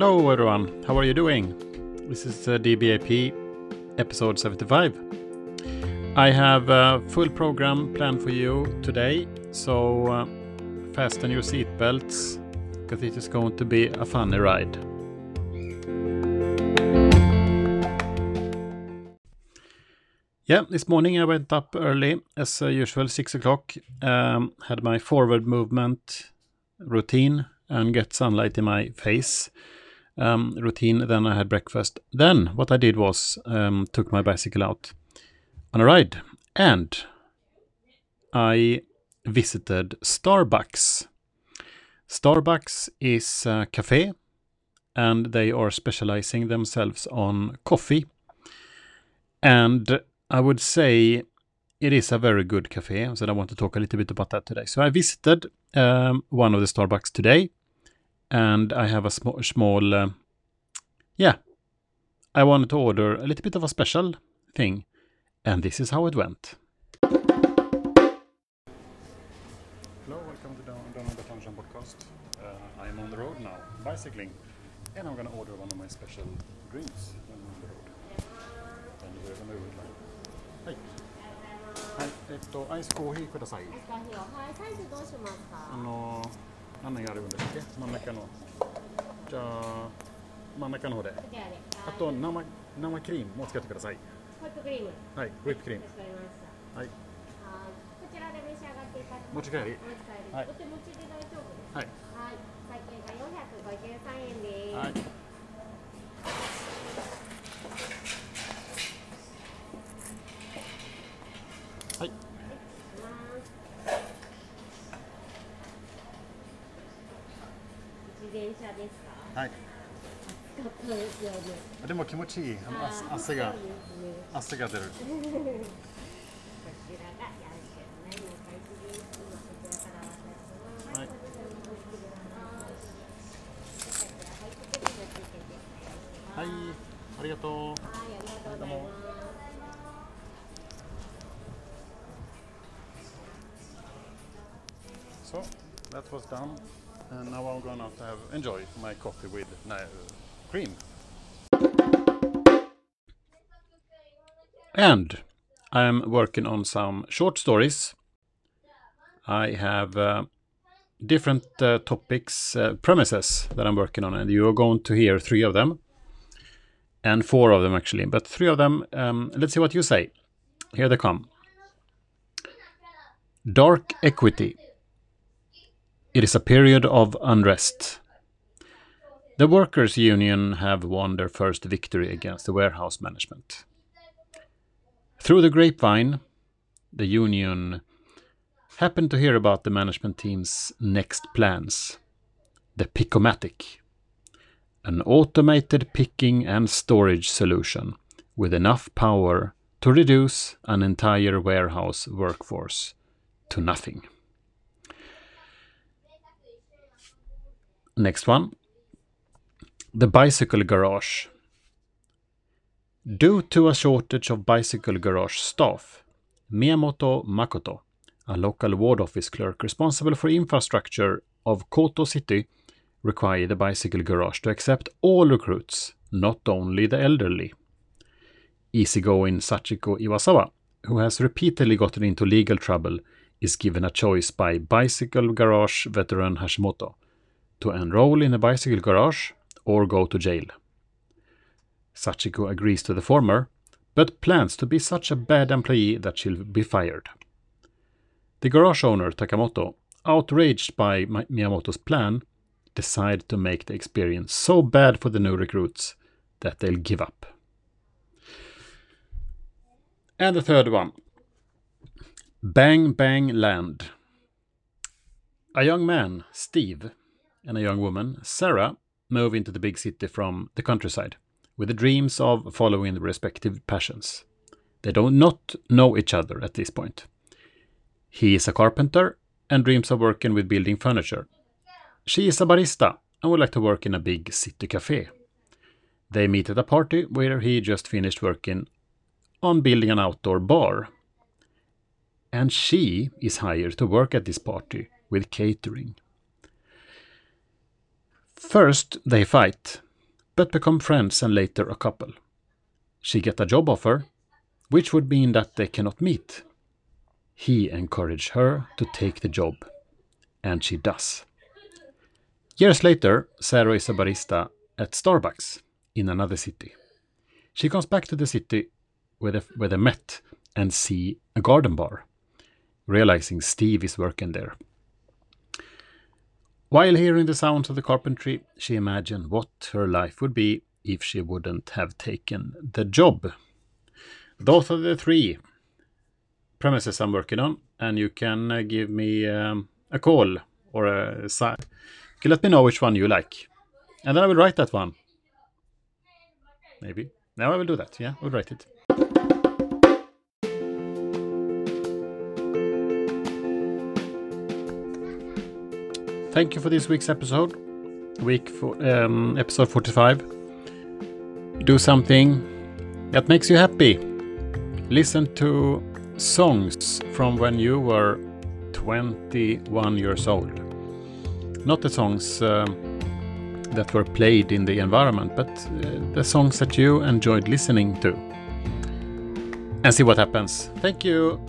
Hello, everyone. How are you doing? This is uh, DBAP episode 75. I have a full program planned for you today, so uh, fasten your seatbelts because it is going to be a funny ride. Yeah, this morning I went up early as uh, usual, six o'clock. Um, had my forward movement routine and get sunlight in my face um, routine. Then I had breakfast. Then what I did was um, took my bicycle out on a ride and I visited Starbucks. Starbucks is a cafe and they are specializing themselves on coffee. And I would say it is a very good cafe, so I want to talk a little bit about that today. So I visited um, one of the Starbucks today, and I have a sm small, uh, yeah, I wanted to order a little bit of a special thing, and this is how it went. Hello, welcome to Don Daniel Andersson Podcast. Uh, I am on the road now, bicycling, and I'm gonna order one of my special drinks when I'm on the road. And we're gonna do it like, hey. はい、えっと、アイスコーヒーください。アイスコーヒーを、はい、サイズどうしますかあのー何があるんですっけ？真ん中の。じゃあ、真ん中の方で。あと、生、生クリームもつけてください。ホイップクリーム。はい、ホイップクリーム。はい。はい、こちらで召し上がっていただきます。持ち帰り持ち帰り。はいお手持ちで大丈夫です。はい。はい、会計が四百五十三円です。はい。はい。自転車ですか？はい。暑かったですよね。でも気持ちいい。汗汗が汗が出る。こちらがヤンシェンナイの会議です。今こちらから渡します。はいはい。ありがとう。はい、ありがとうございます。So that was done, and now I'm gonna have enjoy my coffee with cream. And I'm working on some short stories. I have uh, different uh, topics, uh, premises that I'm working on, and you are going to hear three of them, and four of them actually, but three of them. Um, let's see what you say. Here they come. Dark equity. It is a period of unrest. The workers' union have won their first victory against the warehouse management. Through the grapevine, the union happened to hear about the management team's next plans the Picomatic, an automated picking and storage solution with enough power to reduce an entire warehouse workforce to nothing. Next one. The bicycle garage. Due to a shortage of bicycle garage staff, Miyamoto Makoto, a local ward office clerk responsible for infrastructure of Koto City, required the bicycle garage to accept all recruits, not only the elderly. Easygoing Sachiko Iwasawa, who has repeatedly gotten into legal trouble, is given a choice by bicycle garage veteran Hashimoto to enroll in a bicycle garage or go to jail. Sachiko agrees to the former, but plans to be such a bad employee that she'll be fired. The garage owner, Takamoto, outraged by Miyamoto's plan, decide to make the experience so bad for the new recruits that they'll give up. And the third one Bang Bang Land. A young man, Steve, and a young woman, Sarah, move into the big city from the countryside with the dreams of following their respective passions. They do not know each other at this point. He is a carpenter and dreams of working with building furniture. She is a barista and would like to work in a big city cafe. They meet at a party where he just finished working on building an outdoor bar. And she is hired to work at this party with catering. First, they fight, but become friends and later a couple. She get a job offer, which would mean that they cannot meet. He encouraged her to take the job, and she does. Years later, Sarah is a barista at Starbucks in another city. She comes back to the city where they, where they met and see a garden bar, realizing Steve is working there. While hearing the sounds of the carpentry, she imagined what her life would be if she wouldn't have taken the job. Those are the three premises I'm working on, and you can uh, give me um, a call or a sign. Can let me know which one you like, and then I will write that one. Maybe. Now I will do that. Yeah, I will write it. Thank you for this week's episode. Week for um, episode 45. Do something that makes you happy. Listen to songs from when you were 21 years old. Not the songs um, that were played in the environment, but uh, the songs that you enjoyed listening to. And see what happens. Thank you.